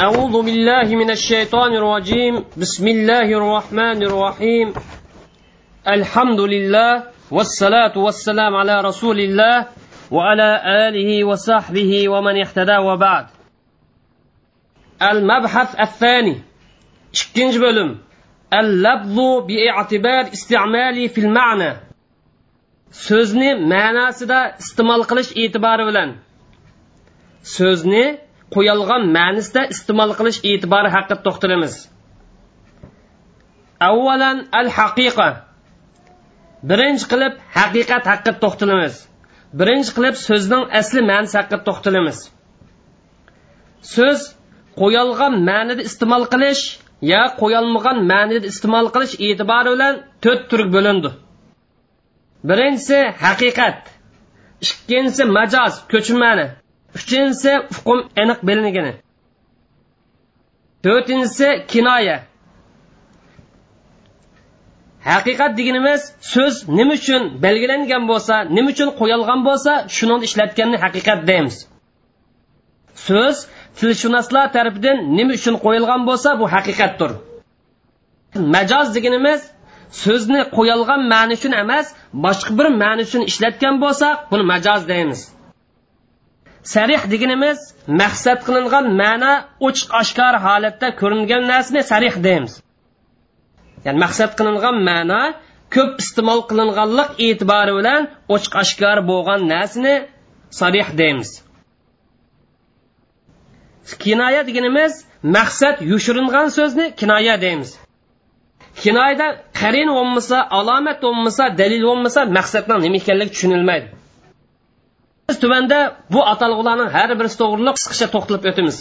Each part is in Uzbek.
أعوذ بالله من الشيطان الرجيم. بسم الله الرحمن الرحيم. الحمد لله والصلاة والسلام على رسول الله وعلى آله وصحبه ومن اهتدى وبعد. المبحث الثاني ikkinchi bo'lim allabzu bi'tibar istimali fil ma'na so'zni ma'nosida iste'mol qilish e'tibori bilan so'zni qo'yilgan ma'nisida iste'mol qilish e'tibori haqida to'xtalamiz. Avvalan al haqiqa birinchi qilib haqiqat haqida to'xtalamiz. Birinchi qilib so'zning asli ma'nisi haqida to'xtalamiz. So'z qo'yilgan ma'nida iste'mol qilish yo qo'yolmagan ma'nida iste'mol qilish e'tibori bilan to'rt turga bo'lindi. Birinchisi haqiqat ikkinchisi majoz ko'chirmani. Uchinchisi hukm aniq bilinigini. To'rtinchisi kinoya. Haqiqat deganimiz so'z nima uchun belgilangan bo'lsa nima uchun qo'yilgan bo'lsa shuni ishlatganni haqiqat deymiz. So'z tilshunoslar tarafidan nima uchun qo'yilgan bo'lsa bu haqiqatdir. Majoz deganimiz so'zni qo'yilgan ma'ni uchun emas boshqa bir ma'ni uchun ishlatgan bo'lsa buni majoz deymiz. Sarih deganimiz maqsad qilingan ma'no ochiq oshkor holatda ko'ringan narsani sarih deymiz. Ya'ni maqsad qilingan ma'no ko'p iste'mol qilinganlik e'tibori bilan ochiq oshkor bo'lgan narsani sarih deymiz. Kinoya deganimiz maqsad yushiringan so'zni kinoya deymiz. Kinoyada qarin bo'lmasa alomat bo'lmasa dalil bo'lmasa maqsadning nima ekanligi tushunilmaydi. Biz tuvanda bu atalg'ularning har birisi to'g'riliq qisqacha to'xtalib o'tamiz.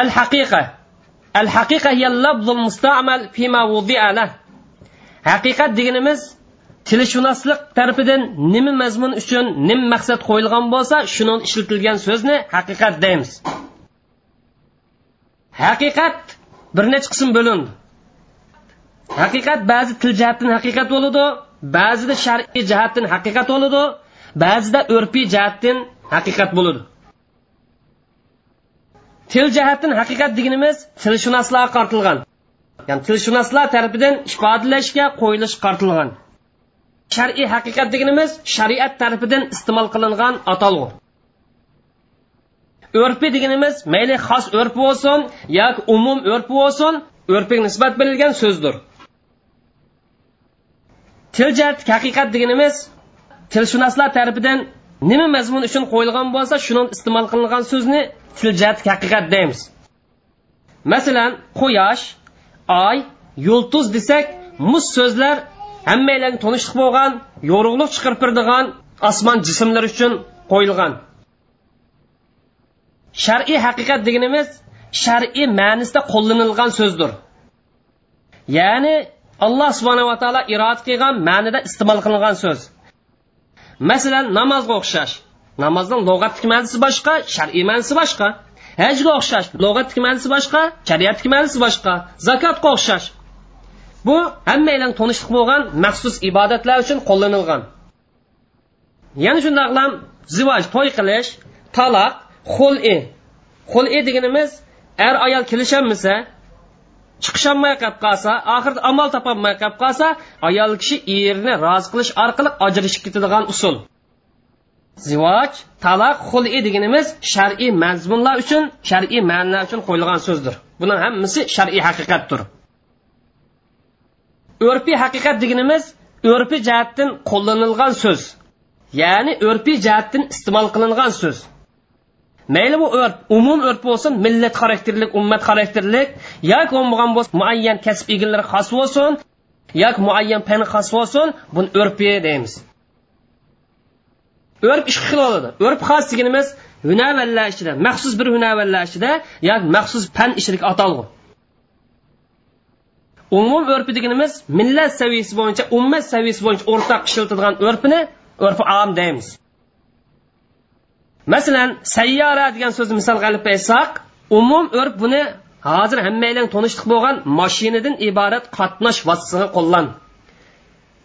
Al haqiqa al haqiqa labzul mustamal fima wudi'a haqiqat deganimiz tilshunoslik tarafidan nima mazmun uchun nima maqsad qo'yilgan bo'lsa shuni ishlatilgan so'zni haqiqat deymiz. Haqiqat bir necha qism bo'lindi. Haqiqat ba'zi til jihatdan haqiqat bo'ladi ba'zida shar'iy jihatdan haqiqat bo'ladi. Ba'zida urfiy jihatdan haqiqat bo'ladi til jihatdan haqiqat deganimiz tilshunoslar qartilgan. Ya'ni tilshunoslar tarafidan ifodalashga qo'yilish qartilgan. Shar'iy haqiqat deganimiz shariat tarafidan iste'mol qilingan atalg'u. Urfi deganimiz mayli xos urf bo'lsin yoki umum urf bo'lsin urfga nisbat berilgan so'zdir. Til jihat haqiqat deganimiz tilshunoslar tarafidan nima mazmun uchun qo'yilgan bo'lsa shuni iste'mol qilingan so'zni til haqiqat deymiz. Masalan quyosh oy yulduz desak muz so'zlar hammalarga tonishliq bo'lgan yorug'lik chiqarib turadigan osmon jismlari uchun qo'yilgan. Shar'iy haqiqat deganimiz shar'iy ma'nisida qo'llanilgan so'zdir. Ya'ni alloh subhanava taolo irod qilgan ma'nida iste'mol qilingan so'z. Masalan namozga o'xshash. Namozning lug'atlik ma'nosi boshqa shar'iy ma'nosi boshqa. Hajga o'xshash lug'atlik ma'nosi boshqa shariatlik ma'nosi boshqa. Zakotga o'xshash. Bu hammalar tonishliq bo'lgan maxsus ibodatlar uchun qo'llanilgan. Yana shundoqlam zivoj to'y qilish taloq xul'i. Xul'i deganimiz er ayol kelisholmasa chiqisholmay qolib qolsa oxirida amal topolmay qolib qolsa ayol kishi erini rozi qilish orqali ajrashib ketadigan usul. Zivoj taloq xul'i deganimiz shar'iy mazmunlar uchun shar'iy ma'nolar uchun qo'yilgan so'zdir. Buning hammasi shar'iy haqiqatdir. Urfiy haqiqat deganimiz urfiy jihatdan qo'llanilgan so'z ya'ni urfiy jihatdan iste'mol qilingan so'z. Mayli bu urf umum urf bo'lsin millat xarakterlik ummat xarakterlik. Yoki bo'lmagan bo'lsa muayyan kasb egalari xos bo'lsin. Yoki muayyan fan xos bo'lsin buni urfi deymiz. Urf ikki xil bo'ladi urf xos deganimiz hunavallar ichida maxsus bir hunavallar ichida yoki maxsus fan ichilik atalg'u umum urfi deganimiz millat saviyasi bo'yicha ummat saviyasi bo'yicha o'rtaq ishlatiladigan urfini urfi am deymiz. Masalan sayyora degan so'zni misolga olib aytsak umum urf buni hozir hammalar tanishliq bo'lgan mashinadan iborat qatnash vositasiga qo'llan.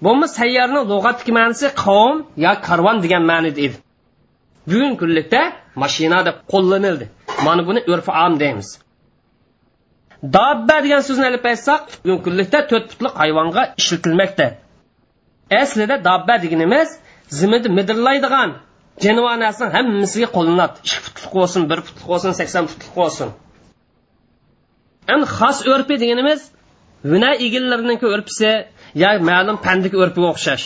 Bo'lma sayyorni lug'atdagi ma'nosi qavm yo karvon degan ma'noda edi. Bugungi kunlikda mashina deb qo'llanildi. Mana buni urf am deymiz. Dabba degan so'zni olib aytsak kunlikda to'rt putli hayvonga ishlatilmoqda. Aslida dabba deganimiz zimida midirlaydigan jonivor hammasiga qo'llanadi ikki putliq bo'lsin bir putliq bo'lsin sakson putliq bo'lsin an xos o'rpi deganimiz vina egillarininki o'rpisi yo ma'lum pandiki o'rpiga o'xshash.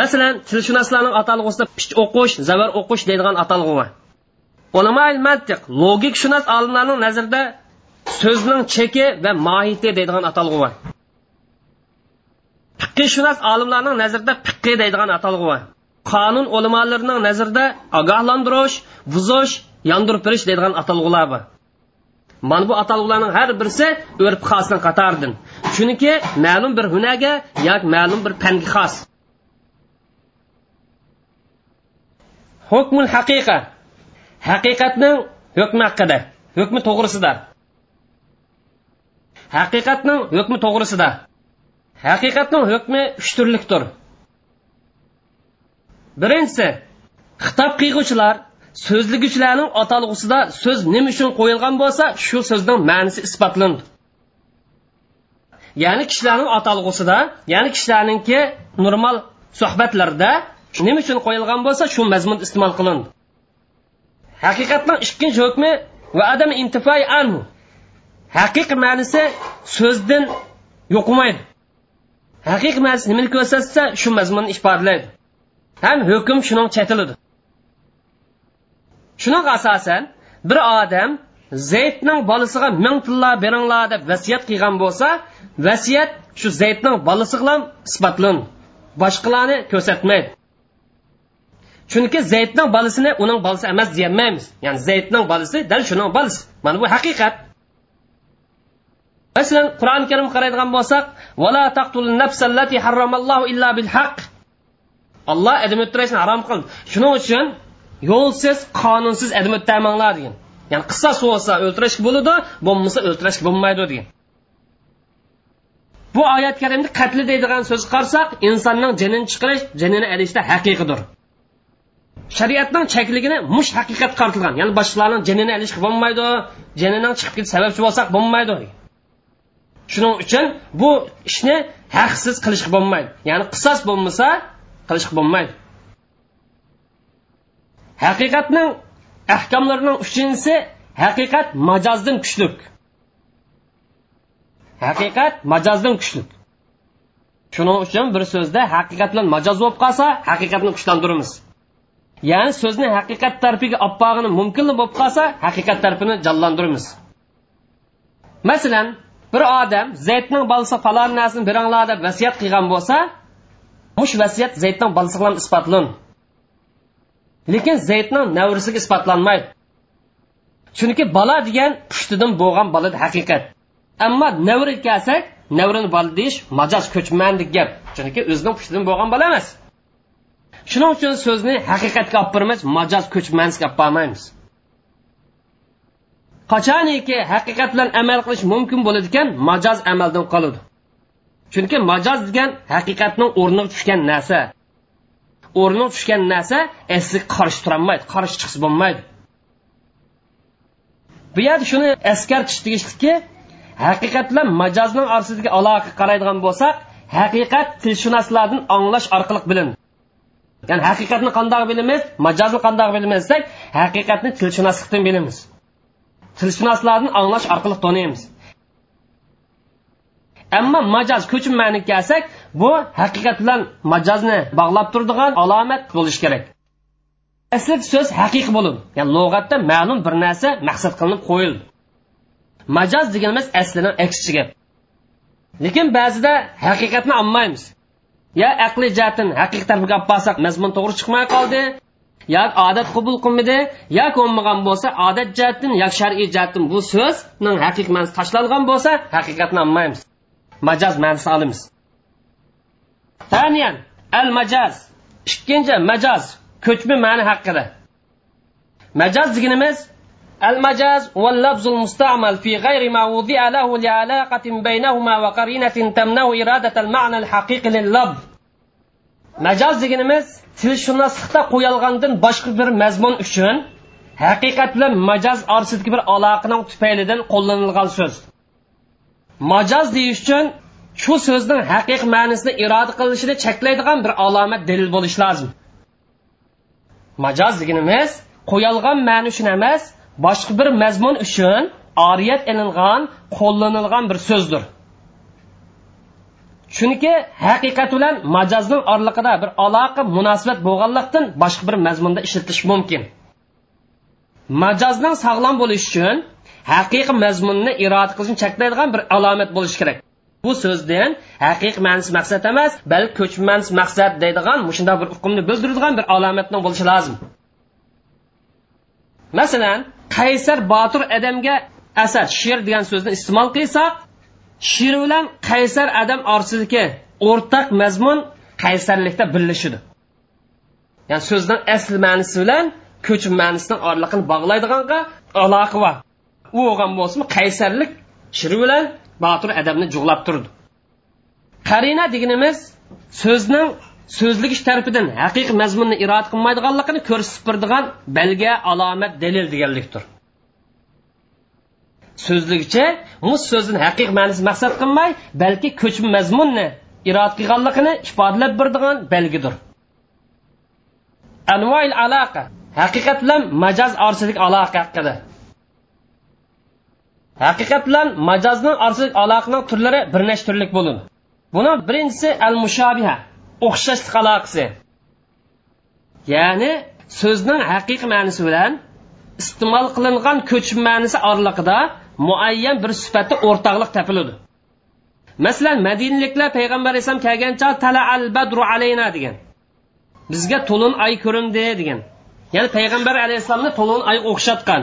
Masalan tilshunoslarning atalg'usida pich o'qish zavar o'qish deydigan atalg'u bor ulamoil mantiq logik shunos olimlarning nazarida so'zning cheki va mohiyati deydigan atalg'u bor fiqshunos olimlarning nazarida fiqqi deydigan atalg'u bor qonun ulamolarning nazarida ogohlantirish buzish yondirib berish deydigan atalg'ular bor. Mana bu atalg'ularning har birisi urf xosning qatoridan chunki ma'lum bir hunarga yoki ma'lum bir fanga xos. Hukmul haqiqa. Haqiqatning hukmi haqida hukmi to'g'risida. Haqiqatning hukmi to'g'risida. Haqiqatning hukmi uch turlikdir. Birinchisi xitob qiyg'uvchilar so'zliguvchilarning atalg'usida so'z nima uchun qo'yilgan bo'lsa shu so'zning ma'nisi isbotlandi. Ya'ni kishilarning atalg'usida ya'ni kishilarninki normal suhbatlarda nima uchun qo'yilgan bo'lsa shu mazmun iste'mol qilindi. Haqiqatning ikkinchi hukmi va adam intifoy anhu. Haqiqiy ma'nisi so'zdan yo'qolmaydi haqiqiy ma'nisi nimani ko'rsatsa shu mazmunni ifodalaydi ham hukm shuning chetilidi shuning asosan bir odam zaydning bolasiga ming tilla beringlar deb vasiyat qilgan bo'lsa vasiyat shu zaydning bolasi bilan isbotlan boshqalarni ko'rsatmaydi. Chunki zaydning bolasini uning bolasi emas deyolmaymiz. Ya'ni zaydning bolasi dal shuning bolasi. Mana bu haqiqat. Masalan qur'oni karim qaraydigan bo'lsak vala taqtul nafsallati harramallohu illa bil haqq. Alloh adam o'ttirishni harom qildi shuning uchun yo'lsiz qonunsiz adam o'ttamanglar degan. Ya'ni qisos bo'lsa o'ltirishga bo'ladi bo'lmasa o'ltirishga bo'lmaydi degan. Bu oyat karimda qatli deydigan so'z qarasak insonning jinini chiqarish jinini ilishda haqiqidir. Shariatning chekligini mush haqiqat qaratilgan ya'ni boshqalarning jinini ilishga bo'lmaydi jinining chiqib ketish sababchi bo'lsak bo'lmaydi degan. Shuning uchun bu ishni haqsiz qilishga bo'lmaydi. Ya'ni qisos bo'lmasa qilish bo'lmaydi. Haqiqatning ahkomlarining uchinchisi haqiqat majozdan kuchlik. Haqiqat majozdan kuchlik. Shuning uchun bir so'zda haqiqat bilan majoz bo'lib qolsa haqiqatni kuchlantiramiz. Ya'ni so'zni haqiqat tarafiga olib borgani mumkin bo'lib qolsa haqiqat tarafini jonlantiramiz. Masalan bir odam zaydning bolasi falon narsani beringlar deb vasiyat qilgan bo'lsa mush vasiyat zaydning bolasi bilan isbotlan lekin zaydning navrisiga isbotlanmaydi. Chunki bola degan pushtidan bo'lgan bola haqiqat. Ammo navri kelsak navrini bola deyish majoz ko'chmandik gap. Chunki o'zining pushtidan bo'lgan bola emas. Shuning uchun so'zni haqiqatga olib boramiz majoz ko'chmansiga olib bormaymiz qachoniki haqiqat bilan amal qilish mumkin bo'ladi ekan majoz amaldan qoladi? Chunki majoz degan haqiqatning o'rniga tushgan narsa. O'rniga tushgan narsa asli qarshi turolmaydi qarshi chiqsa bo'lmaydi. Bu yerda shuni eskartish tegishlikki haqiqat bilan majozning orasidagi aloqa qaraydigan bo'lsak haqiqat tilshunoslardan anglash orqali bilin ya'ni haqiqatni qandoq bilamiz majozni qandoq bilamiz desak haqiqatni tilshunoslikdan bilamiz. Tilshunoslarni anglash orqali taniymiz ammo majoz ko'chim ma'ni kelsak bu haqiqat bilan majozni bog'lab turadigan alomat bo'lishi kerak. Asli so'z haqiqiy bo'ladi ya'ni lug'atda ma'lum bir narsa maqsad qilinib qo'yildi. Majoz deganimiz aslini aksichi gap lekin ba'zida haqiqatni olmaymiz yo aqliy jihatdan haqiqiy tarafga olib borsak mazmun to'g'ri chiqmay qoldi yo odat qabul qilmadi yo ko'nmagan bo'lsa odat jihatdan yo shar'iy jihatdan bu so'zning haqiqiy ma'nosi tashlangan bo'lsa haqiqatni olmaymiz majoz ma'nosini olamiz taniyan al majaz ikkinchi majoz ko'chma ma'ni haqida majoz deganimiz المجاز هو اللفظ المستعمل في غير ما وضع له لعلاقة بينهما وقرينة تمنع إرادة المعنى الحقيقي لللفظ majoz deganimiz tilshunoslikda qo'yilgandan boshqa bir mazmun uchun haqiqat bilan majoz orasidagi bir aloqaning tufaylidan qo'llanilgan so'z Majoz deyish uchun shu so'zning haqiqiy ma'nosini iroda qilinishini cheklaydigan bir alomat dalil bo'lishi lozim. Majoz deganimiz qo'yilgan ma'ni uchun emas boshqa bir mazmun uchun oriyat ilingan qo'llanilgan bir so'zdir. Chunki haqiqat bilan majozning orliqida bir aloqa munosabat bo'lganlikdan boshqa bir mazmunda ishlatish mumkin. Majozning sog'lom bo'lishi uchun haqiqiy mazmunni iroda qilishni cheklaydigan bir alomat bo'lishi kerak. Bu so'zdan haqiqiy ma'nosi maqsad emas balki ko'chma ma'nosi maqsad deydigan shunday bir hukmni bildiradigan bir alomatni bo'lishi lozim. Masalan qaysar botir odamga asad she'r degan so'zni iste'mol qilsak she'r bilan qaysar odam orasidagi o'rtaq mazmun qaysarlikda birlashidi ya'ni so'zning asl ma'nosi bilan ko'chma ma'nosining orliqini bog'laydiganga aloqa bor. U o'lgan bo'lsa qaysarlik shiri bilan botir odamni jug'lab turdi. Qarina deganimiz so'zning so'zligish tarafidan haqiqiy mazmunni iroda qilmaydiganligini ko'rsatib turadigan belga alomat dalil deganlikdir. So'zligicha bu so'zni haqiqiy ma'nosi maqsad qilmay balki ko'chma mazmunni iroda qilganligini ifodalab beradigan belgidir. Anvoil aloqa haqiqat bilan majoz orasidagi aloqa haqida. Haqiqat bilan majozning orasidagi aloqaning turlari bir nechta turlik bo'ladi buni birinchisi al mushabiha o'xshashlik aloqasi. Ya'ni so'zning haqiqiy ma'nosi bilan iste'mol qilingan ko'chma ma'nosi oraliqida muayyan bir sifatda o'rtoqlik topiladi. Masalan madinliklar payg'ambar alayhisalom kelgancha tala al badru alayna degan. Bizga to'lin oy ko'rindi degan. Ya'ni payg'ambar alayhissalomni to'lin oy o'xshatgan.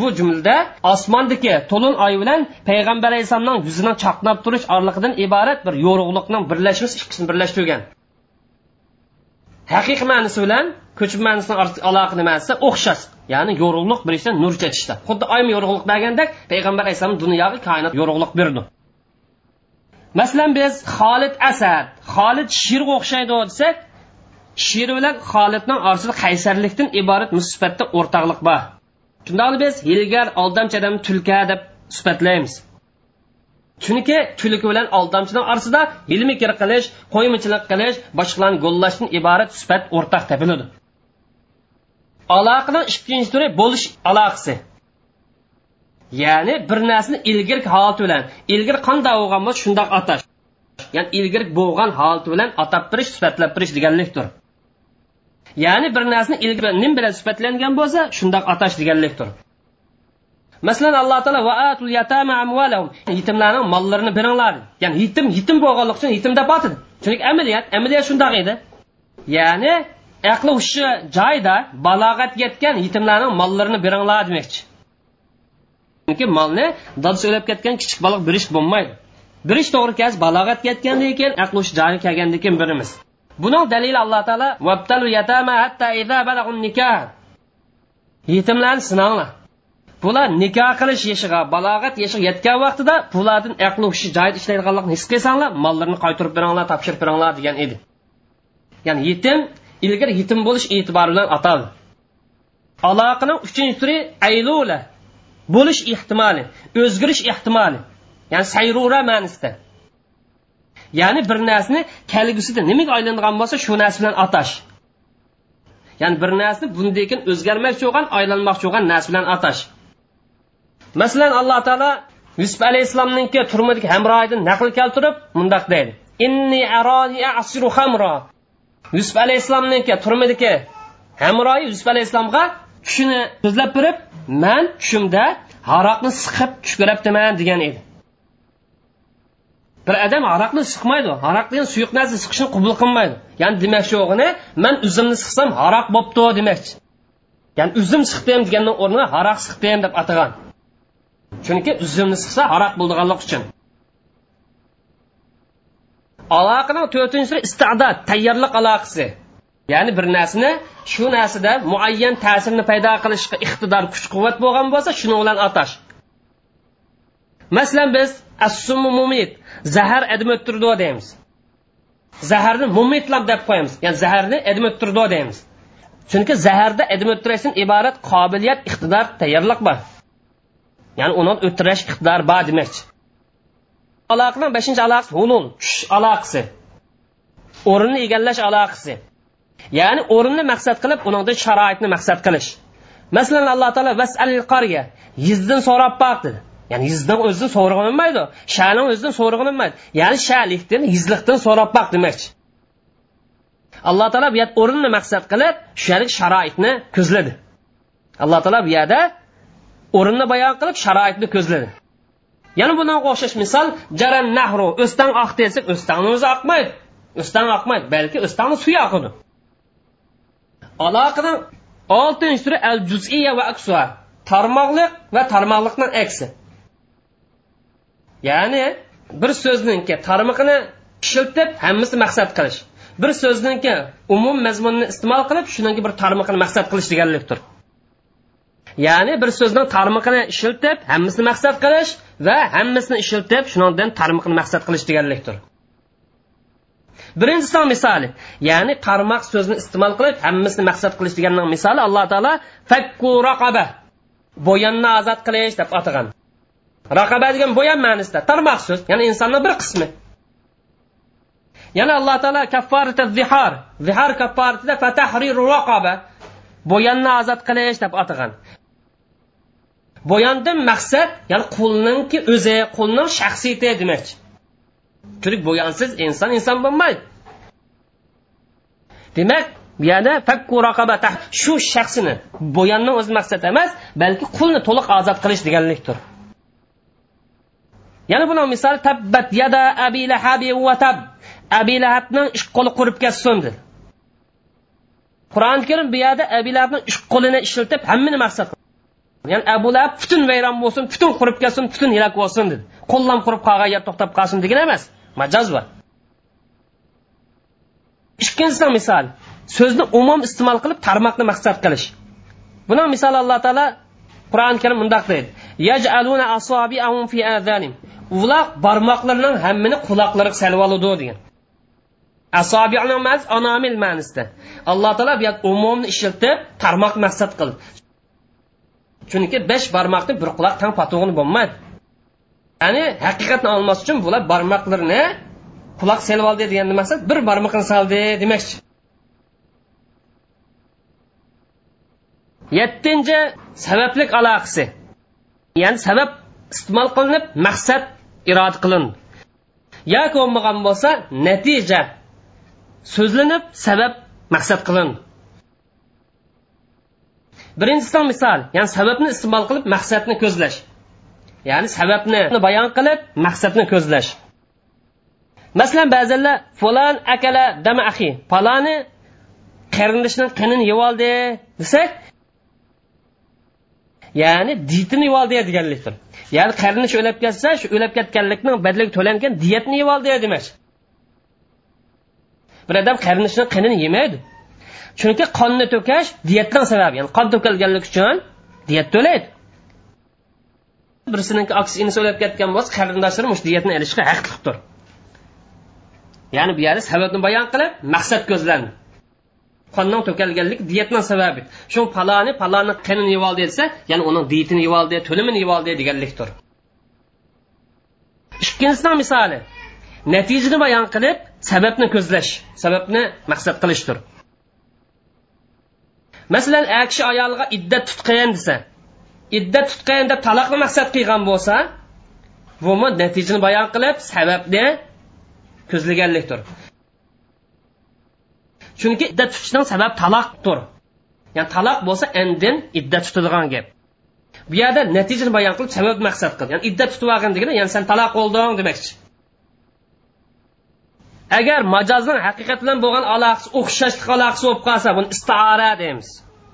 Bu jumlada osmondagi to'lin oy bilan payg'ambar alayhissalomning yuzining chaqnab turish orliqidan iborat bir yorug'liqning birlashmasi ikkisini birlashtirgan haqiqiy ma'nosi bilan ko'chma ma'nosini aloqa nimasi? O'xshash ya'ni yorug'liq berishda nur chechishda xuddi oy yorug'liq bergandek payg'ambar alayhissalom dunyoga koinot yorug'liq berdi. Masalan biz xolid asad xolid shirga o'xshaydi desak shir bilan xolidning orasida qaysarlikdan iborat musibatda o'rtoqlik bor. Shundoq biz hilgar aldamchi tulka deb sifatlaymiz chunki tulki bilan aldamchining orasida hilmikir qilish qo'ymichilik qilish boshqalarni go'llashdan iborat sifat o'rtaq topiladi aloqaning ikkinchi turi bo'lish aloqasi. Ya'ni bir narsani ilgirk holati bilan ilgir qanday bo'lgan bo'lsa shundoq atash ya'ni ilgirk bo'lgan holati bilan atab berish sifatlab berish deganlikdir. Ya'ni bir narsani ilgi nim bilan sifatlangan bo'lsa shundoq atash deganlikdir. Masalan alloh taolo vaatul yatama amvalahum yetimlarning mollarini beringlar ya'ni yetim yetim bo'lganlik uchun yetim deb atadi chunki amaliyat amaliyat shundoq edi. Ya'ni aqli hushi joyida balog'at yetgan yetimlarning mollarini beringlar demoqchi. Chunki molni dadasi o'lib ketgan kichik bola berish bo'lmaydi. Birish to'g'ri kelsa balog'at yetgandan keyin aqli hushi joyiga kelgandan keyin beramiz buning dalili alloh taolo vabtalu yatama hatta idza balagun nikah. Yetimlarni sinanglar. Bular nikoh qilish yoshiga balog'at yoshiga yetgan vaqtida bulardan aqli hushi joyida ishlaydiganligini his qilsanglar mollarini qaytarib beringlar topshirib beringlar degan edi. Ya'ni yetim ilgari yetim bo'lish e'tibori bilan ataldi. Aloqaning uchinchi turi aylula bo'lish ehtimoli o'zgarish ehtimoli ya'ni sayrura ma'nosida. Ya'ni bir narsani kelgusida nimaga aylanadigan bo'lsa shu narsa bilan atash. Ya'ni bir narsani bundan keyin o'zgarmoqchi bo'lgan aylanmoqchi bo'lgan narsa bilan atash. Masalan alloh taolo yusuf alayhissalomniki turmadagi hamrohidan naql keltirib mundoq deydi. Inni aroni asiru hamro yusuf alayhissalomniki turmadagi hamrohi yusuf alayhissalomga tushini so'zlab berib man tushimda haroqni siqib tush ko'rabdiman degan edi. Bir odam aroqni siqmaydi. Aroq degan suyuq narsa siqishni qubul qilmaydi. Ya'ni demoqchi o'g'ini man uzumni siqsam aroq bo'pti demoqchi ya'ni uzum siqdim deganni o'rniga aroq siqdim deb atagan. Chunki uzumni siqsa aroq bo'lganlik uchun aloqaning to'rtinchisi istidod tayyorlik aloqasi. Ya'ni bir narsani shu narsada muayyan ta'sirni paydo qilishga iqtidor kuch quvvat bo'lgan bo'lsa shuni bilan atash. Masalan biz assumu mumit. Zahar edim o'ttirdi deymiz. Zaharni mumitlab deb qo'yamiz. Ya'ni zaharni edim o'ttirdi deymiz. Chunki zaharda edim o'ttirishdan iborat qobiliyat iqtidor tayyorlik bor. Ya'ni uni o'ttirish iqtidor bor demakchi aloqaning beshinchi aloqasi hulul tushish aloqasi. O'rinni egallash aloqasi. Ya'ni o'rinni maqsad qilib uningda sharoitni maqsad qilish. Masalan alloh taolo vasalil qarya yizdan so'rab boq dedi ya'ni yizdan o'zidan so'rag'inmaydi shani o'zidan so'rag'inmaydi ya'ni shalikdan yizliqdan so'rab boq demakchi alloh taolo bu yerda o'rinni maqsad qilib shulik sharoitni ko'zladi. Alloh taolo bu yerda o'rinni bayon qilib sharoitni ko'zladi. Yana bundan o'xshash misol jaran nahru o'stan oqdi desak o'stanni o'zi oqmaydi. O'stan oqmaydi balki o'stanni suvi oqidi aloqaning oltinchi turi al juziya va aksuha tarmoqliq va tarmoqliqdan aksi. Ya'ni bir so'zningki tarmog'ini ishiltib hammasi maqsad qilish. Bir so'zningki umum mazmunni iste'mol qilib shundan bir tarmog'ini maqsad qilish deganlikdir. Ya'ni bir so'zning tarmog'ini ishiltib hammasini maqsad qilish va hammasini ishiltib shundan tarmog'ini maqsad qilish deganlikdir. Birinchisi misoli ya'ni qarmoq so'zni iste'mol qilib hammasini maqsad qilish deganning misoli alloh taolo fakku raqaba bo'yanni ozod qilish deb atagan raqaba degan bo'yan ma'nosida tarmoq so'z ya'ni insonni bir qismi. Yana alloh taolo kaffarata zihar zihar kaffaratida fatahrir raqaba bo'yanni ozod qilish deb atagan bo'yandan maqsad ya'ni qulninki o'zi qulning shaxsiyati demakchi chunki bo'yansiz inson inson bo'lmaydi. Demak yana fakku raqabata shu shaxsini bo'yanni o'zi maqsad emas balki qulni to'liq ozod qilish deganlikdir. Yana buni misol tabbat yada abi lahabi va tab. Abi lahabning ish qo'li qurib ketsin dedi qur'oni karim bu yerda abi lahabni ish qo'lini ishlatib hammani maqsad ya'ni abu lahab butun vayron bo'lsin butun qurib ketsin butun hilak bo'lsin dedi. Qo'llam qurib qolgan yer to'xtab qolsin degan emas majoz bor. Ikkinchisi misol so'zni umum iste'mol qilib tarmoqni maqsad qilish. Buni misol alloh taolo qur'oni karim mundoq deydi. Ular barmoqlarining hammini quloqlariga salib oladi degan. Asobining ma'nosi anomil ma'nosida. Alloh taolo bu umumni ishlatib tarmoq maqsad qildi. Chunki besh barmoqni bir quloq tang patug'ini bo'lmaydi. Ya'ni haqiqatni olmas uchun bular barmoqlarini quloq selib oldi degan maqsad bir barmoqni soldi demakchi yettinchi sabablik aloqasi. Ya'ni sabab iste'mol qilinib maqsad iroda qilin. Yoki bo'lmagan bo'lsa natija so'zlanib sabab maqsad qilin. Birinchisidan misol ya'ni sababni iste'mol qilib maqsadni ko'zlash. Ya'ni sababni bayon qilib maqsadni ko'zlash. Masalan ba'zanlar falon akala dama ahi paloni qarindishini qinini yevoldi? desak ya'ni ditini yevoldi deganlikdir. Ya'ni qarindosh o'lib ketsa shu o'lib ketganlikning badliga to'langan diyatni yevoldi demak bir odam qarindishini qinini yemaydi. Chunki qonni to'kash diyatdan sababi ya'ni qon to'kilganlik uchun diyat to'laydi. Birsiniki oksi inisi o'lib ketgan bo'lsa qarindoshlari mush diyatni olishga haqliqdir. Ya'ni bu yerda sababni bayon qilib maqsad ko'zlandi. Qondan to'kilganlik diyatni sababi. Shu paloni paloni qinini yevoldi desa ya'ni uning diyatini yevoldi to'limini yevoldi deganlikdir. Ikkinchisining misoli. Natijani bayon qilib sababni ko'zlash sababni maqsad qilishdir. Masalan a kishi ayoliga iddat tutqayin desa iddat tutqayin deb taloqni maqsad qilgan bo'lsa bu natijani bayon qilib sababni ko'zlaganlikdir. Chunki iddat tutishning sababi taloqdir. Ya'ni taloq bo'lsa andin iddat tutadigan gap. Bu yerda natijani bayon qilib sabab maqsad qildi ya'ni iddat tutib olgin degani ya'ni sen taloq bo'lding demakchi. Agar majozning haqiqat bilan bo'lgan aloqasi o'xshashlik aloqasi bo'lib qolsa buni istiora deymiz.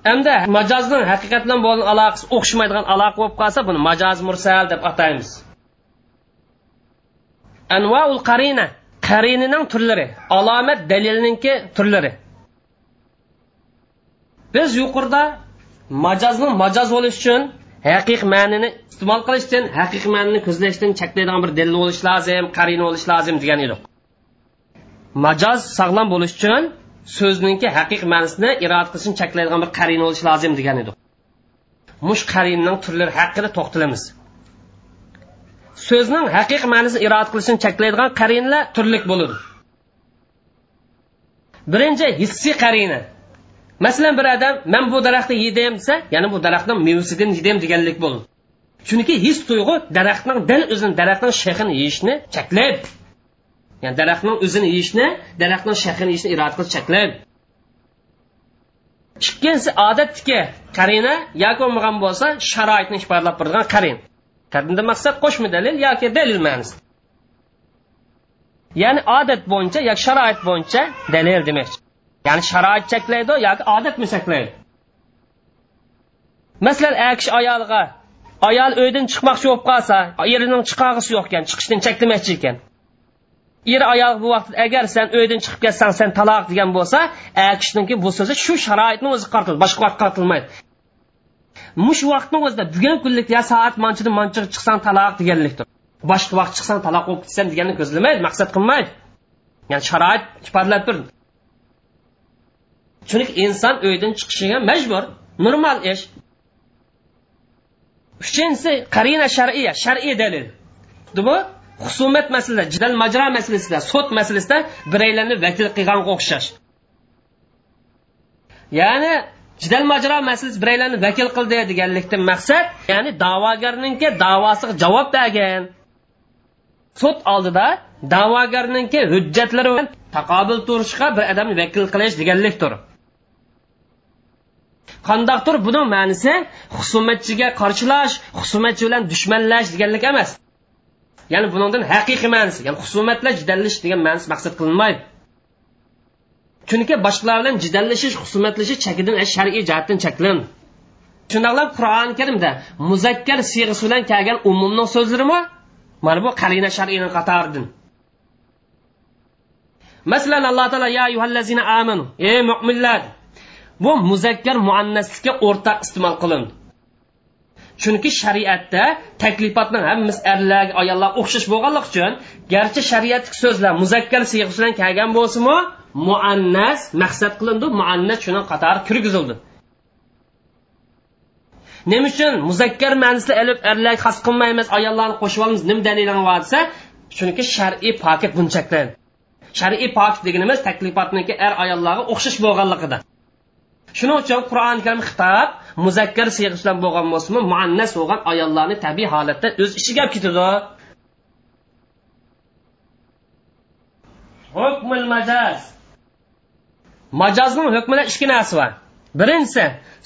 Hamda majozning haqiqat bilan bo'lgan aloqasi o'xshamaydigan aloqa bo'lib qolsa buni majoz mursal deb ataymiz. Anvaul qarina. Qarinining turlari alomat dalilninki turlari. Biz yuqorida majozning majoz bo'lish uchun haqiqiy ma'nini iste'mol qilishdan haqiqiy ma'nini ko'zlashdan cheklaydigan bir dalil bo'lishi lozim qarini bo'lishi lozim degan edik. Majoz sog'lom bo'lish uchun so'zningki haqiqiy ma'nosini iroda qilishni cheklaydigan bir qarina bo'lishi lozim degan edik. Mush qarinning turlari haqida to'xtalamiz. So'zning haqiqiy ma'nosini iroda qilishini cheklaydigan qarinlar turlik bo'ladi. Birinchi hissiy qarina. Masalan bir odam man bu daraxtni yedim desa ya'ni bu daraxtni mevasidan yedim deganlik bo'ladi. Chunki his tuyg'u daraxtning dal o'zini daraxtning shexini yeyishni cheklab ya'ni daraxtning o'zini yeyishni daraxtning shexini yeyishni iroda qilib cheklab ikkinchisi odatdagi qarina yoki bo'lmagan bo'lsa sharoitni ifodalab turadigan qarin qanday maqsad qo'shma dalil? Yoki dalil ma'nosi ya'ni odat bo'yicha yoki sharoit bo'yicha dalil demoqchi. Ya'ni sharoit cheklaydi yoki odatmi cheklaydi masalan a kishi ayolga ayol uydan chiqmoqchi bo'lib qolsa erining chiqog'isi yo'q ekan chiqishdan cheklamoqchi ekan. Er ayol bu vaqtda agar sen uydan chiqib ketsang sen taloq degan bo'lsa a kishiniki bu so'zi shu sharoitni o'zi qartildi boshqa vaqt qartilmaydi mush vaqtni o'zida bugun kunlik ya soat manchidan manchiga chiqsang taloq deganlikdir. Boshqa vaqt chiqsang taloq bo'lib ketsan deganni ko'zlamaydi maqsad qilmaydi. Ya'ni sharoit ifodalab turdi chunki inson uydan chiqishiga majbur normal ish. Uchinchisi qarina shar'iya shar'iy dalil. Bu husumat masalasida jidal majro masalasida sud masalasida biraylarni vakil qilganga o'xshash. Ya'ni jidal majro masalasi biraylarni vakil qildi deganlikdan maqsad ya'ni da'vogarninki davosiga javob bergan. Sud oldida da'vogarninki hujjatlari bilan taqobil turishga bir odamni vakil qilish deganlikdir. Qandoqdir buning ma'nisi husumatchiga qarshilash husumatchi bilan dushmanlash deganlik emas. Ya'ni buningdan haqiqiy ma'nosi ya'ni husumatlar jidallish degan ma'nosi maqsad qilinmaydi. Chunki boshqalar bilan jidallashish husumatlashish chekidan e, shar'iy jihatdan cheklandi shundoqla qur'oni karimda muzakkar siyg'isi bilan kelgan umumni so'zlarimi? Mana bu qarina shar'iyni qatoridan. Masalan alloh taolo ya ayyuhallazina amanu ey mo'minlar bu muzakkar muannaslikka o'rtaq iste'mol qilindi chunki shariatda taklifotni hammasi erlar ayollar o'xshash bo'lganligi uchun garchi shariatlik so'zlar muzakkar siyg'isi bilan kelgan bo'lsinmi muannas maqsad qilindi. Muannas shuni qatori kirgizildi. Nima uchun muzakkar ma'nosida ilib erlar xos qilmaymiz ayollarni qo'shib olamiz nima daliling desa chunki shar'iy pokat bunchakdan. Shar'iy pok deganimiz taklifotniki er ayollarga o'xshash bo'lganligida. Shuning uchun qur'oni karim xitob muzakkar siyg'isi bilan bo'lgan bo'lsinmi muannas bo'lgan ayollarni tabiiy holatda o'z ichiga olib ketadi. Hukmul majaz. Majozning hukmida ikki narsa bor birinchisi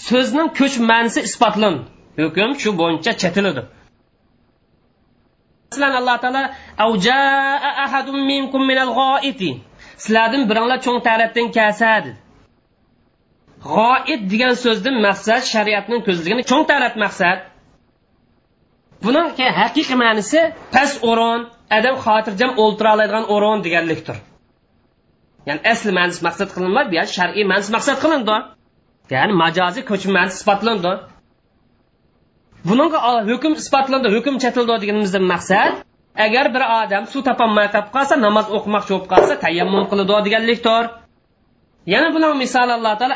so'zning ko'ch ma'nisi isbotlan hukm shu bo'yicha chetiladi. Masalan alloh taolo sizlardan biringlar cho'ng tarafdan kelsa dedi. G'oib degan so'zdan maqsad shariatning ko'zligini cho'ng taraf maqsad. Buning haqiqiy ma'nisi past o'rin adam xotirjam o'ltira oladigan o'rin deganlikdir. Ya'ni asli ma'nosi maqsad qilinmadi bu shar'iy ma'nosi maqsad qilindi. Ya'ni majoziy ko'chma ma'nosi isbotlandi bunga hukm isbotlandi hukm chetildi deganimizdan maqsad agar bir odam suv topolmay qolib qolsa namoz o'qimoqchi bo'lib qolsa tayammum qiladi deganlikdir. Yana buning misoli alloh taolo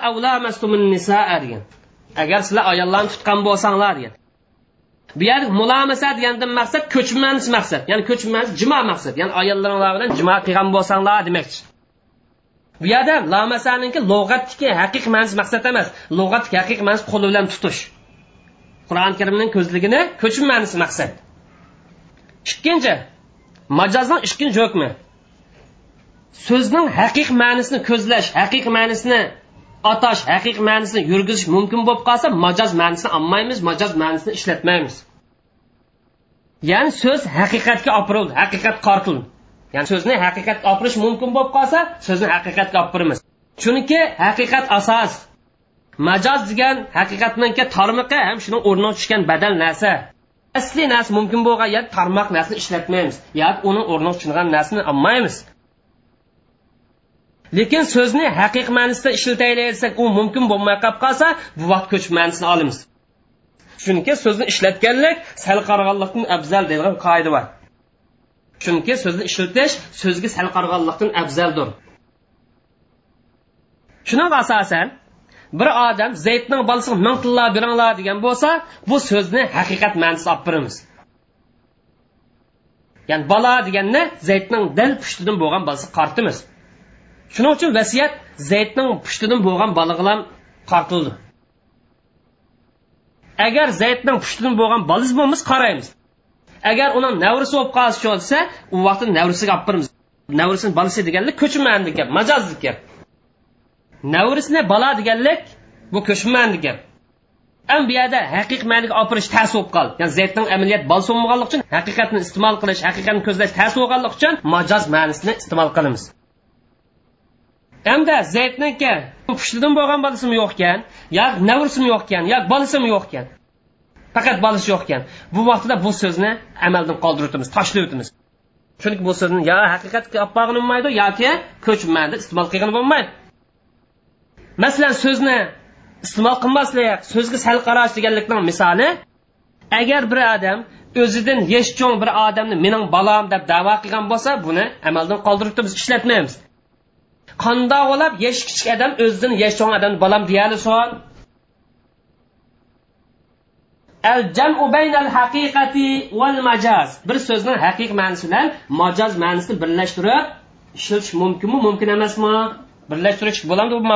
degan. Agar sizlar ayollarni tutgan bo'lsanglar degan. Bu yer mulamasa degandan maqsad ko'chmas maqsad ya'ni ko'chmas jima maqsad ya'ni ayollaringlar bilan jima qilgan bo'lsanglar demakchi bu yerda lamasaniki lug'atdagi haqiqiy ma'nosi maqsad emas. Lug'atdagi haqiqiy ma'nosi qo'li bilan tutish. Qur'oni karimning ko'zligini ko'chma ma'nosi maqsad. Ikkinchi majozning ikkinchi hukmi so'zning haqiqiy ma'nosini ko'zlash haqiqiy ma'nosini atash haqiqiy ma'nosini yurgizish mumkin bo'lib qolsa majoz ma'nosini olmaymiz majoz ma'nosini ishlatmaymiz. Ya'ni so'z haqiqatga opirildi haqiqat qortildi ya'ni so'zni haqiqatga opirish mumkin bo'lib qolsa so'zni haqiqatga olib boramiz chunki haqiqat asos. Majoz degan haqiqatniki tarmoqi ham shuni o'rniga tushgan badal narsa. Asli narsa mumkin bo'lgan yer tarmoq narsani ishlatmaymiz yoki uni o'rniga tushgan narsani olmaymiz. Lekin so'zni haqiqiy ma'nosida ishlataylik desak u mumkin bo'lmay qolib qolsa bu vaqt ko'chib ma'nosini olamiz. Chunki so'zni ishlatganlik sal qarag'anlikdan afzal deydigan qoida bor. Chunki so'zni ishlatish so'zga sal qarag'anlikdan afzaldir. Shuning asosan bir odam zaydning bolasiga ming tilla beringlar degan bo'lsa bu so'zni haqiqat ma'nosida olib beramiz ya'ni bola deganni zaydning dil pushtidan bo'lgan bolasi qartimiz shuning uchun vasiyat zaydning pushtidan bo'lgan bolaga qartildi agar zaydning pushtidan bo'lgan bolasi bo'lmasa qaraymiz agar uni navrisi bo'lib qolishi desa u vaqtda navrisiga olib boramiz. Navrisini bolasi deganlik ko'chmanli gap majozli gap. Navrisini bola deganlik bu ko'chmanli gap. Am bu yerda haqiqiy ma'niga olib borish tas bo'lib qoldi. Ya'ni zaydning amaliyat bolasi bo'lmaganligi uchun haqiqatni iste'mol qilish haqiqatni ko'zlash tas bo'lganligi uchun majoz ma'nisini iste'mol qilamiz. Hamda zaydniki pushtidan bo'lgan bolasimi yo'q ekan? Yo navrisim yo'q ekan? Yo bolasim yo'q ekan? Faqat balish yo'q ekan bu vaqtda bu so'zni amaldan qoldirib o'tamiz tashlab o'tamiz chunki bu so'zni yo haqiqatga olib borgani bo'lmaydi yoki ko'chmanda iste'mol qilgani bo'lmaydi. Masalan so'zni iste'mol qilmaslik so'zga sal qarash deganlikning misoli agar bir odam o'zidan yesh cho'ng bir odamni mening balam deb davo qilgan bo'lsa buni amaldan qoldirib turibmiz ishlatmaymiz. Qandoq bo'lib yesh kichik odam o'zidan yesh cho'ng odamni bolam deyalisin al jamu baynal haqiqati val majaz. Bir so'zni haqiqiy ma'nosi bilan majoz ma'nosini birlashtirib ishlatish mumkinmi mumkin emasmi? Birlashtirish bo'ladimi bu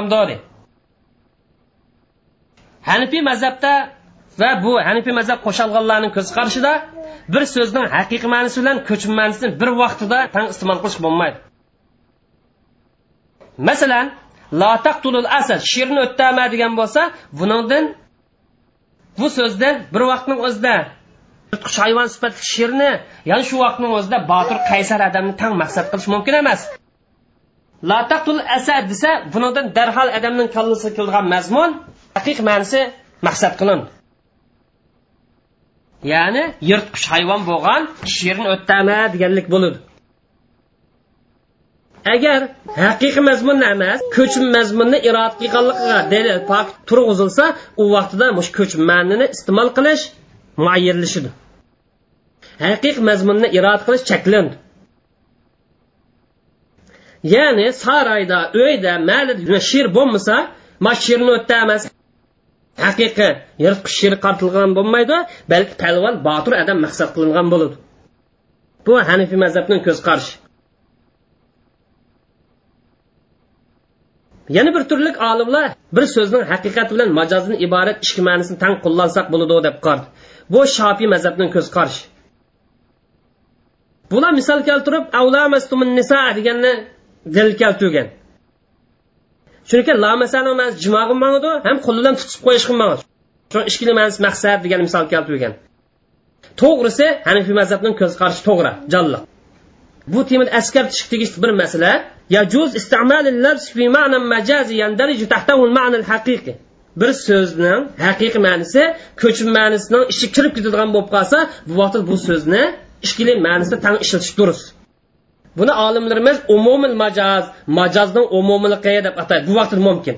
hanifiy mazhabda va bu hanifiy mazhab qo'shilganlarning ko'z qarashida bir so'zning haqiqiy ma'nosi bilan ko'chma ma'nosini bir vaqtida tang iste'mol qilish bo'lmaydi. Masalan la taqtulul asad sherni o'ttama degan bo'lsa buningdan bu so'zda bir vaqtning o'zida yirtqich hayvon sifatli sherni ya'ni shu vaqtning o'zida botir qaysar odamni tang maqsad qilish mumkin emas. Lataqtul asad desa bunidan darhol odamning kallasiga kelgan mazmun haqiq ma'nosi maqsad qilin ya'ni yirtqich hayvon bo'lgan sherni o'ttama deganlik bo'ladi. Agar haqiqiy mazmunni emas ko'chim mazmunni iroda qilganligiga dalil pok turg'izilsa u vaqtida mush ko'chim ma'nini iste'mol qilish muayyanlashidi haqiqiy mazmunni iroda qilish cheklandi ya'ni saroyda uyda mali she'r bo'lmasa ma she'rni o'tda emas. Haqiqiy yirtqich she'r qartilgan bo'lmaydi balki palvon botir odam maqsad qilingan bo'ladi. Bu hanifiy mazhabning ko'z qarashi. Yana bir turlik olimlar bir so'zning haqiqati bilan majozdan iborat ikki ma'nosini tang qo'llansak bo'ladi deb qardi bu shofiy mazhabning ko'z qarashi bular misol keltirib nisa deganni dil keltirgan. Chunki la masani jumog'im jimog'im mangidi ham qo'li bilan tutib qo'yish qilmadi shu ishkili ma'nosi maqsad degan misol keltirgan. To'g'risi hanifiy mazhabning ko'z qarashi to'g'ri jonliq bu temada askar tushib tegishli bir masala. Yajuz istimalil lafz fi ma'na majazi yandariju tahtahu al-ma'na haqiqiy. bir so'zning haqiqiy ma'nosi ko'chim ma'nosining ichi kirib ketadigan bo'lib qolsa bu vaqt bu so'zni ishkili ma'nosida tan ishlatish durust. Buni olimlarimiz umumil majaz majozning umumiligi deb ataydi. Bu vaqt mumkin.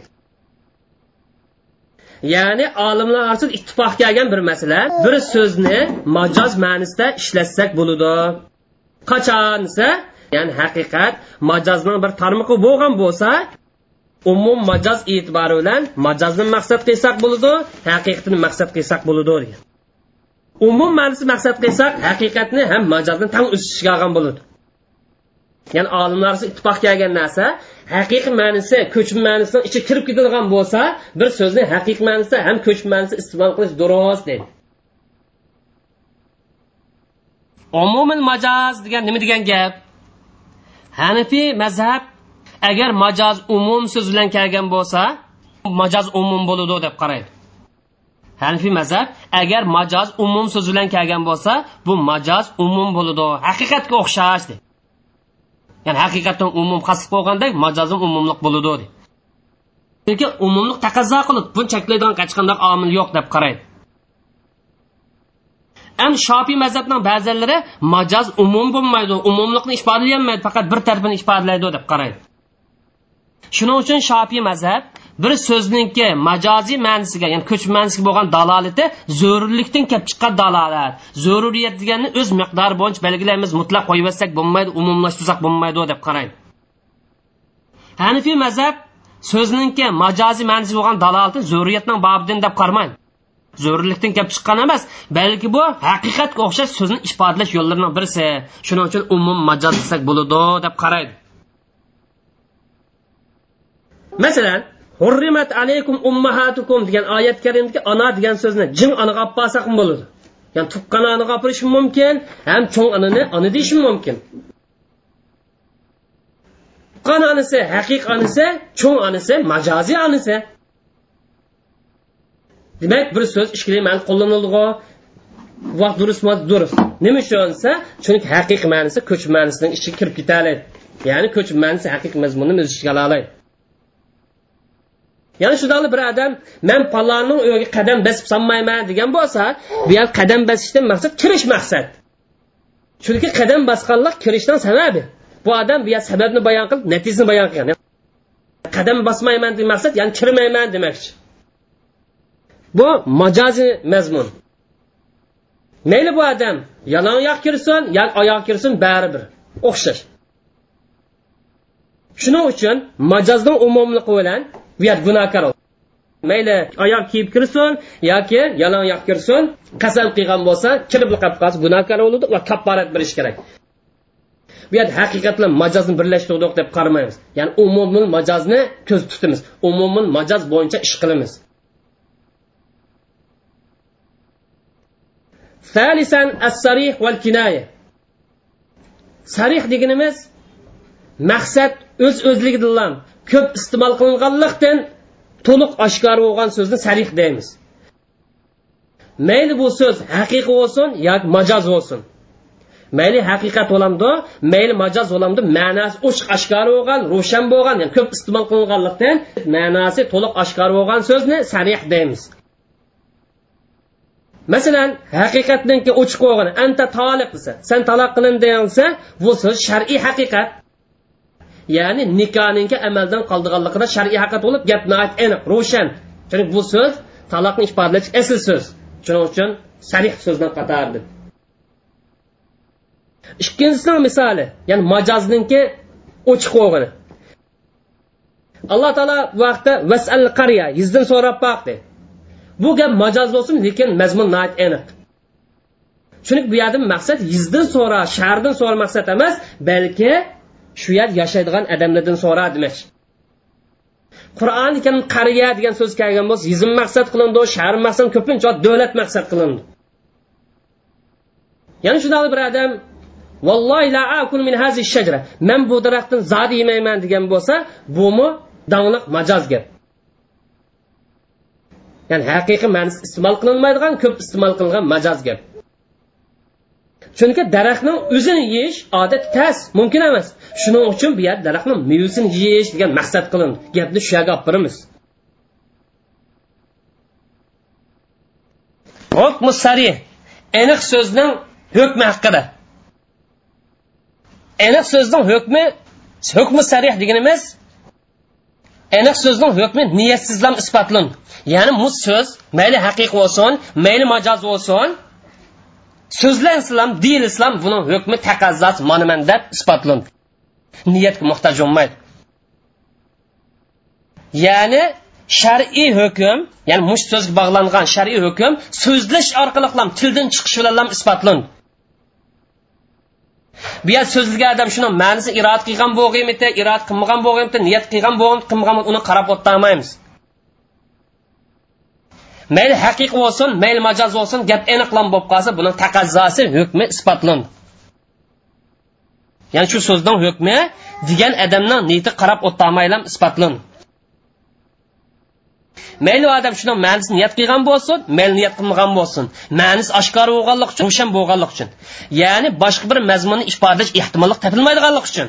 Ya'ni olimlar orasida ittifoqga kelgan bir masala. Bir so'zni majoz ma'nosida ishlatsak bo'ladi qachon desa ya'ni haqiqat majozning bir tarmog'i bo'lgan bo'lsa umum majoz e'tibori bilan majozni maqsad qilsak bo'ladi haqiqatni maqsad qilsak bo'ladi degan. Umum ma'nosi maqsad qilsak haqiqatni ham majozni tang o'sishga olgan bo'ladi. Ya'ni olimlar ittifoq kelgan narsa haqiqiy ma'nosi ko'chma ma'nosini ichiga kirib ketadigan bo'lsa bir so'zni haqiqiy ma'nosida ham ko'chma ma'nosida iste'mol qilish durust deydi. Umumil majoz degan nima degan gap? Hanifiy mazhab agar majoz umum so'z bilan kelgan bo'lsa majoz umum bo'ladi deb qaraydi. Hanifiy mazhab agar majoz umum so'z bilan kelgan bo'lsa bu majoz umum bo'ladi. Haqiqatga o'xshash deydi ya'ni haqiqatdan umum qasd bo'lgandek majozim umumliq bo'ladi chunki umumliq taqozo qilib buni cheklaydigan hech qanday omil yo'q deb qaraydi. Ham shofiy mazhabning ba'zilari majoz umum bo'lmaydi umumlikni ifodalayolmaydi faqat bir tarafini ifodalaydi deb qaraydi. Shuning uchun shofiy mazhab bir so'zningki majoziy ma'nisiga ya'ni ko'chma ma'nisiga bo'lgan dalolati zo'rurlikdan kelib chiqqan dalolat. Zo'ruriyat deganni o'z miqdori bo'yicha belgilaymiz mutlaq qo'yib bo'lmaydi umumlashtirsak bo'lmaydi deb qaraydi. Hanifiy mazhab so'zningki majoziy ma'nosi bo'lgan dalolatni zo'riyatning bobidan deb qaramaydi zo'rlikdan kelib chiqqan emas balki bu haqiqatga o'xshash so'zni ifodalash yo'llarining birisi. Shuning uchun umum majoz desak bo'ladi deb qaraydi. Masalan hurrimat alaykum ummahatukum degan oyat karimdagi ona degan so'zni jin onaga olib borsak bo'ladi? Ya'ni tuqqan onaga olib borish mumkin ham cho'ng onani ona deyish mumkin. Tuqqan onasi haqiqiy onasi cho'ng onasi majoziy onasi demak bir so'z ikki ma'no qo'llanildi vaqt durust durust nima uchun desa chunki haqiqiy ma'nosi ko'chib ma'nosining ichiga kirib ketadi. Ya'ni ko'chib ma'nosi haqiqiy mazmunni o'z ichiga ola oladi ya'ni shundoqli bir odam man palonning uyiga qadam bosib solmayman degan bo'lsa bu yer qadam bosishdan maqsad kirish maqsad. Chunki qadam bosganlik kirishdan sababi. Bu odam bu yer sababni bayon qilib natijani bayon qilgan. Qadam bosmayman degan maqsad ya'ni kirmayman demoqchi bu majoziy mazmun. Mayli bu odam yalon oyoq kirsin yo oyoq kirsin baribir. O'xshash. Shuning uchun majozning umumligi bilan bu yer gunohkor mayli oyoq kiyib kirsin yoki yalon oyoq kirsin qasam qilgan bo'lsa kirib qolib qolsa gunohkor bo'ladi va kapparat berish kerak. Bu yerda haqiqat bilan majozni birlashtirdik deb qaramaymiz. Ya'ni umumiy majozni ko'z tutamiz. Umumiy majoz bo'yicha ish qilamiz. ثالثا الصريح والكناية sarih deganimiz maqsad o'z o'zligidan ko'p iste'mol qilinganlikdan to'liq oshkor bo'lgan so'zni sarih deymiz mayli bu so'z haqiqiy bo'lsin yoki majoz bo'lsin mayli haqiqat bo'lamdi mayli majoz bo'lamdi ma'nosi ochiq oshkor bo'lgan ro'shan bo'lgan yani ko'p iste'mol qilinganlikdan ma'nosi to'liq oshkor bo'lgan so'zni sarih deymiz Masalan haqiqatdanki ochiq bo'lgan anta toliq desa san taloq qilindi desa bu so'z shar'iy haqiqat. Ya'ni nikohninki amaldan qoldiganligida shar'iy haqiqat bo'lib gap aniq ro'shan chunki bu so'z taloqni ifodalash asl so'z. Shuning uchun sarih so'zdan qatardi ikkinchisi misoli ya'ni majozninki ochiq bo'lgani alloh taolo vaqtda vasal qariya yuzdan so'rab boqdi bu gap majoz bo'lsin lekin mazmun aniq chunki bu yerda maqsad yuzdan so'ra shahardan so'ra maqsad emas balki shu yer yashaydigan odamlardan so'ra demoqchi qur'on ekan qariya degan so'z kelgan bo'lsa yizm maqsad qilindi shahar maqsad ko'pincha davlat maqsad qilindi. Ya'ni shunday bir odam vallohi la akul min hazi shajra man bu daraxtdan zod yemayman degan bo'lsa bumi dongliq majoz gap. Ya'ni haqiqiy ma'nosi iste'mol qilinmaydigan ko'p iste'mol qilingan majoz gap. Chunki daraxtning o'zini yeyish odat tas mumkin emas. Shuning uchun bu yer daraxtning mevasini yeyish degan maqsad qilindi gapni shu yerga olib boramiz. Hukmi sari aniq so'zning hukmi haqida. Aniq so'zning hukmi hukmi sarih deganimiz aniq so'zning hukmi niyatsizlam isbotlandi ya'ni bu so'z mayli haqiqiy bo'lsin mayli majoz bo'lsin. So'zlan islom din islom buni hukmi taqozzos monaman deb isbotlandi niyatga muhtoj bo'lmaydi. Ya'ni shar'iy hukm ya'ni mush so'zga bog'langan shar'iy hukm so'zlash orqali ham tildan chiqish bilan isbotlandi bu yer so'zilgan odam shuni ma'nisi irod qilgan bo'lg'imiti irod qilmagan bo'lg'imiti niyat qilgan bo'lgan qilmagan uni qarab o'tolmaymiz. Mayli haqiqiy bo'lsin mayli majoz bo'lsin gap aniqlan bo'lib qolsa buni taqazzosi hukmi isbotlandi ya'ni shu so'zning hukmi degan odamning niyati qarab o'tolmaylam isbotlandi mayli odam shuni ma'nisi niyat qilgan bo'lsin mayli niyat qilmagan bo'lsin. Ma'nisi oshkor bo'lganlik uchun ro'shan bo'lganlik uchun. Ya'ni boshqa bir mazmunni ifodalash ehtimolli topilmaydiganlik uchun.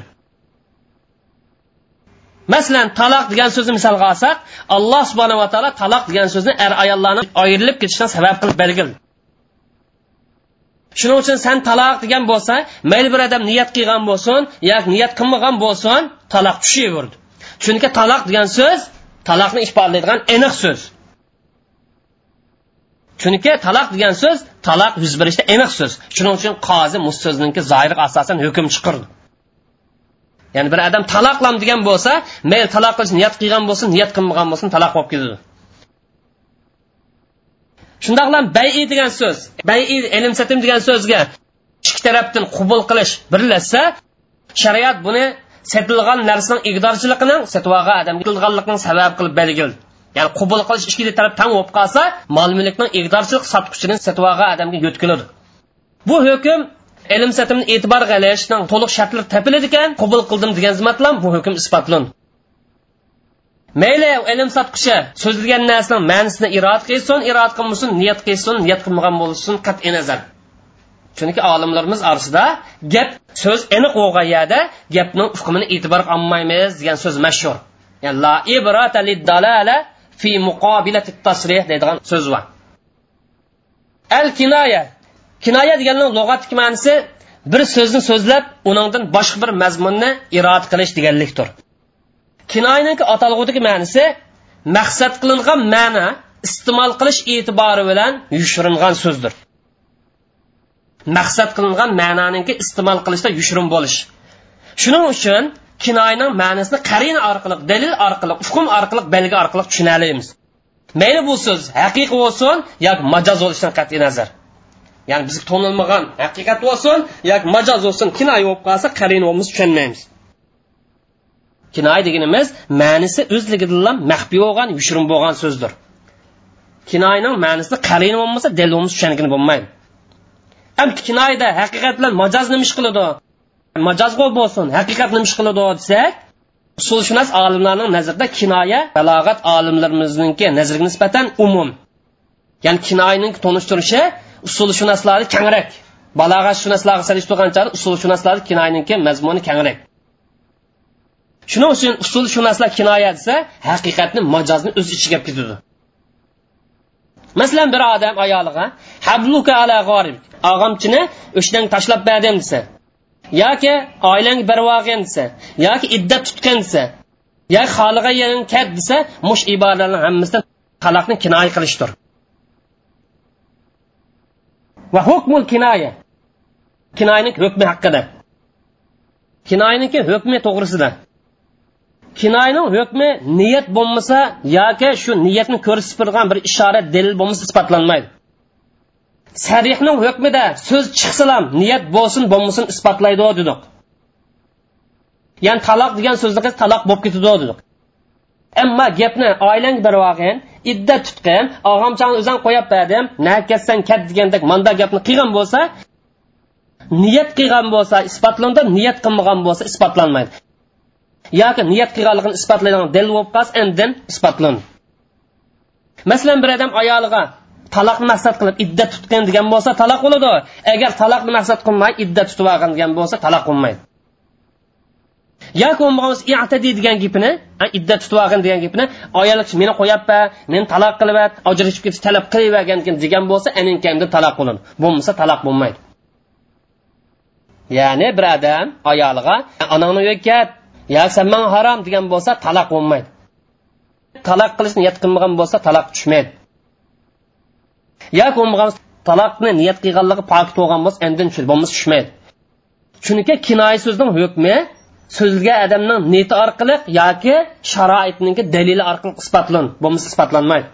Masalan taloq degan so'zni misolga olsak alloh subhanava taolo taloq degan so'zni er ayollarni ayrilib ketishidan sabab qilib belgildi shuning uchun san taloq degan bo'lsa mayli bir odam niyat qilgan bo'lsin yoki niyat qilmagan bo'lsin taloq tushaverdi chunki taloq degan so'z taloqni ifodalaydigan aniq so'z. Chunki taloq degan so'z taloq yuz berishda aniq so'z. Shuning uchun qozi mus so'zniki zoirga asosan hukm chiqirdi ya'ni bir odam taloqlam degan bo'lsa mayli taloq qilish niyat qilgan bo'lsin niyat qilmagan bo'lsin taloq bo'lib ketadi. Shundoqlam bayi degan so'z bayi ilm satim degan so'zga ikki tarafdan qubul qilish birlashsa shariat buni setilgan narsaning igdorchiligining setvoga odamga qilganlikning sabab qilib belgil. Ya'ni qubul qilish ikki taraf tang bo'lib qolsa mol mulkning igdorchilik sotquchining setvoga odamga yo'tkiladi bu hukm ilm satimni e'tibor qilishning to'liq shartlari topiladi ekan qubul qildim degan zimatlan bu hukm isbotlandi mayli ilm sotquchi so'zilgan narsaning ma'nisini irod qilsin irod qilmasin niyat qilsin niyat qilmagan bo'lsin qat'iy nazar. Chunki olimlarimiz orasida gap so'z aniq bo'lgan yerda gapning hukmini e'tibor olmaymiz degan so'z mashhur. Ya'ni la ibrata dalala fi muqobilati tasrih deydigan so'z bor al kinoya kinoya deganning lug'atlik ma'nosi bir so'zni so'zlab uningdan boshqa bir mazmunni irod qilish deganlikdir. Kinoyaniki atalg'udagi ma'nosi maqsad qilingan ma'no iste'mol qilish e'tibori bilan yushiringan so'zdir. Maqsad qilingan ma'noninki iste'mol qilishda yushrin bo'lish. Shuning uchun kinoyaning ma'nosini qarina orqali dalil orqali hukm orqali belgi orqali tushunalimiz mayli bu so'z haqiqiy bo'lsin yoki majoz bo'lishidan qat'iy nazar. Ya'ni bizga to'nilmagan haqiqat bo'lsin yoki majoz bo'lsin kinoya bo'lib qolsa qarina bo'lmasa tushunmaymiz. Kinoya deganimiz ma'nisi o'zligidan maxfiy bo'lgan yushrin bo'lgan so'zdir. Kinoyaning ma'nisida qarina bo'lmasa dalil bo'lmasa tushungani bo'lmaydi. Ham kinoyada haqiqat bilan majoz nima ish qiladi? Majozg'o bo'lsin haqiqat nima ish qiladi desak usulshunos olimlarning nazarida kinoya balog'at olimlarimizniki nazariga nisbatan umum. Ya'ni kinoyaning tonishtirishi usulshunoslarni kengroq balog'atshunoslarga solishtirgancha usulshunoslarni kinoyaniki mazmuni kengroq shuning uchun usulshunoslar kinoya desa haqiqatni majozni o'z ichiga olib ketadi. Masalan bir odam ayoliga habluka ala g'orib og'amchini o'shdan tashlab berdim desa yoki oilang barvog'in desa yoki iddat tutgan desa yoki xoliga yang kat desa mush ibodalarni hammasidan taloqni kinoya qilishdir. Va hukmul kinoya. Kinoyani hukmi haqida. Kinoyaniki hukmi to'g'risida. Kinoyaning hukmi niyat bo'lmasa yoki shu niyatni ko'rsatib turgan bir ishora dalil bo'lmasa isbotlanmaydi. Sarihning hukmida so'z chiqsalam niyat bo'lsin bo'lmasin isbotlaydi dedik. Ya'ni taloq degan so'zni taloq bo'lib ketadi dedik. Ammo gapni oilang bir vaqin iddat tutqin og'amchani o'zan qo'yib berdim na ketsan ket degandek manda gapni qilgan bo'lsa niyat qilgan bo'lsa isbotlandi niyat qilmagan bo'lsa isbotlanmaydi. Yoki niyat qilganligini isbotlaydigan dalil bo'lib qolsa endin isbotlandi. Masalan bir odam ayoliga taloqni maqsad qilib iddat tutgan degan bo'lsa taloq bo'ladi. Agar taloqni maqsad qilmay iddat tutib olgan degan bo'lsa taloq bo'lmaydi yoki bo'lmag'an i'tadi degan gapini iddat tutib olgan degan gapini ayol meni qo'yappa meni taloq qilib ajrashib ketish talab qilavergan degan bo'lsa aninkanda taloq bo'ladi. Bo'lmasa taloq bo'lmaydi. Ya'ni bir odam ayoliga onangni uyga ket yo san man harom degan bo'lsa taloq bo'lmaydi. Taloq qilishni niyat qilmagan bo'lsa taloq tushmaydi. Yoki bo'lmagan taloqni niyat qilganligi pok bo'lgan bo'lsa endin bo'lmasa tushmaydi. Chunki kinoya so'zning hukmi so'zilgan odamning niyati orqali yoki sharoitniki dalili orqali isbotlan bo'lmasa isbotlanmaydi.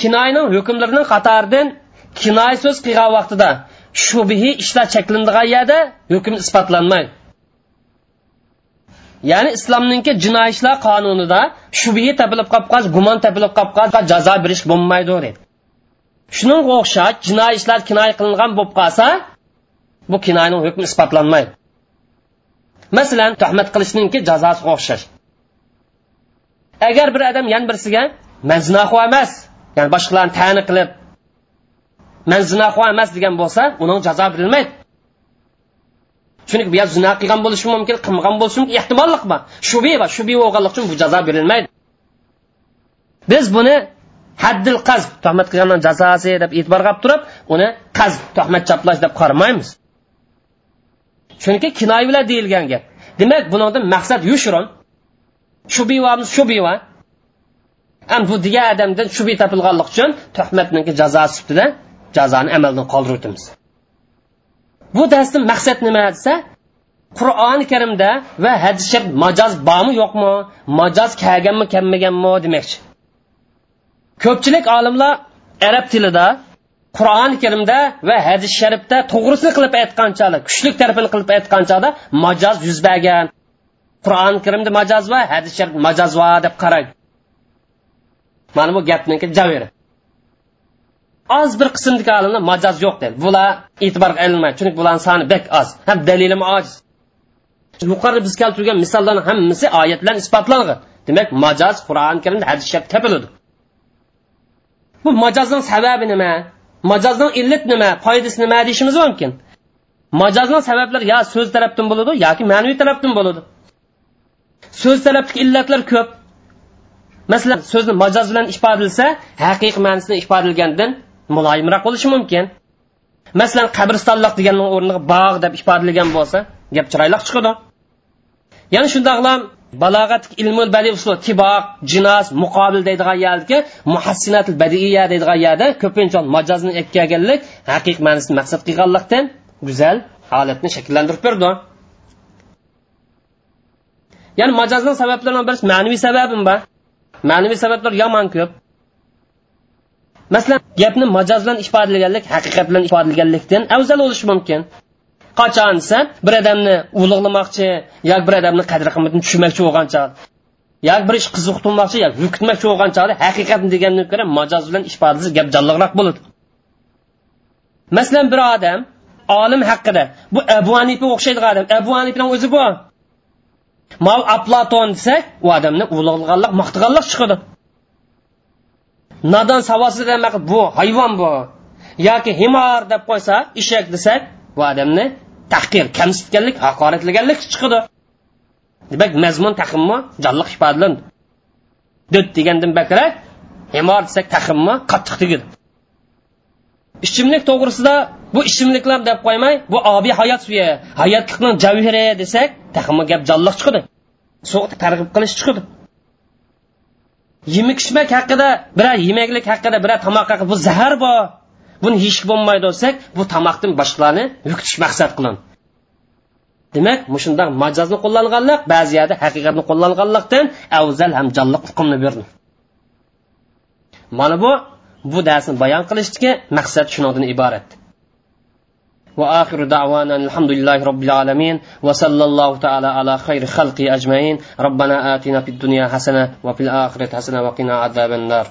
Kinoyaning hukmlarining qatoridan kinoya so'z qilgan vaqtida shubihi ishlar cheklandigan yerda hukm isbotlanmaydi. Ya'ni islomninki jinoiy ishlar qonunida shubhi topilib qolib qolsa gumon topilib qolib qolsa jazo berish bo'lmaydi deydi shunga o'xshash jinoiy ishlar kinoya qilingan bo'lib qolsa bu kinoyaning hukmi isbotlanmaydi. Masalan tuhmat qilishninki jazosiga o'xshash. Agar bir odam yan birisiga man zinoxo emas ya'ni boshqalarni tani qilib man zinoxo emas degan bo'lsa uning jazo berilmaydi. Chunki bu yer zino qilgan bo'lishi mumkin qilmagan bo'lishi mumkin. Ehtimollik bor. Shubi bor shubi bo'lganlik uchun bu jazo berilmaydi. Biz buni haddil qaz tuhmat qilgandan jazosi deb e'tibor qilib turib uni qaz tuhmat chaplash deb qaramaymiz. Chunki kinoya bilan deyilgan gap. Demak bundan maqsad yushron shubi shubiva ham bu degan odamdan shubi topilganlik uchun tuhmatniki jazosi ustida jazoni amaldan qoldirib o'tamiz. Bu darsni maqsad nima desa qur'oni karimda va hadis sharif majoz bormi yo'qmi majoz kelganmi kelmaganmi demoqchi. Ko'pchilik olimlar arab tilida qur'oni karimda va hadis sharifda to'g'risini qilib aytganchalik kuchlik tarafini qilib aytganchada majoz yuz bergan. Qur'oni karimda majoz va hadis sharif majoz va deb qarang. Mana bu gapniki javeri. Oz bir qismdagi olimlar majoz yo'q dedi bular e'tiborga ilinmaydi chunki bularni soni bek oz. Ham dalilim ojiz. Yuqorida biz keltirgan misollarni hammasi oyat bilan isbotlangan demak majoz qur'oni karimda hadis sharif topiladi. Bu majozning sababi nima? Majozning illat nima? Foydasi nima deyishimiz mumkin? Majozning sabablari yo so'z tarafdan bo'ladi yoki ma'naviy tarafdan bo'ladi. So'z tarafdagi illatlar ko'p. Masalan so'zni majoz bilan ifodalasa haqiqiy ma'nosida ifodalgandan muloyimroq bo'lishi mumkin. Masalan qabristonliq deganni o'rniga bog' deb ifodalagan bo'lsa gap chiroyli chiqadi. Yana shundoqlam balog'at ilmul badiy usul tiboq jinos muqobil deydigan yerdagi muhassinatul badiiya deydigan yerda ko'pincha majozni ekkaganlik haqiqiy ma'nosini maqsad qilganlikdan go'zal holatni shakllantirib berdi. Ya'ni majozning sabablaridan birisi ma'naviy sababim bor. Ma'naviy sabablar yomon ko'p. Masalan gapni majoz bilan ifodalaganlik haqiqat bilan ifodalaganlikdan afzal bo'lishi mumkin. Qachon desa bir odamni ulug'lamoqchi yoki bir odamni qadr qimmatini tushunmoqchi bo'lgan chog yoki bir ish qiziq tutmoqchi yoki hukutmoqchi bo'lgan chog'da haqiqatni degandan ko'ra majoz bilan ifodalasa gap jonliroq bo'ladi. Masalan bir odam olim haqida bu abu anifa o'xshaydigan odam abu anifani o'zi bu. Mal aplaton desak u odamni ulug'laganlik maqtaganlik chiqadi. Nodon savodsiz demak bu hayvon bu. Yoki himor deb qo'ysa eshak desak bu odamni tahqir kamsitganlik haqoratlaganlik chiqadi. Demak mazmun taqimmi jonliq ifodalandi dud degandan bakrak himor desak taqimmi qattiq tugidi ichimlik to'g'risida bu ichimliklar deb qo'ymay bu obiy hayot suvi hayotlikning javhiri desak taqimmi gap jonliq chiqadi. Suv targ'ib qilish chiqadi. Yemak ichmak haqida biror yemaklik haqida biror tomoq haqida bu zahar bor. Buni yeyish bo'lmaydi desak bu tomoqdan boshqalarni yukitish maqsad qilin demak mushundoq majozni qo'llanganlik ba'zi yerda haqiqatni qo'llanganlikdan afzal ham jonliq hukmni berdi. Mana bu bu darsni bayon qilishdagi maqsad shundan iborat. وآخر دعوانا الحمد لله رب العالمين وصلى الله تعالى على خير خلقه أجمعين. ربنا آتنا في الدنيا حسنة وفي الآخرة حسنة وقنا عذاب النار.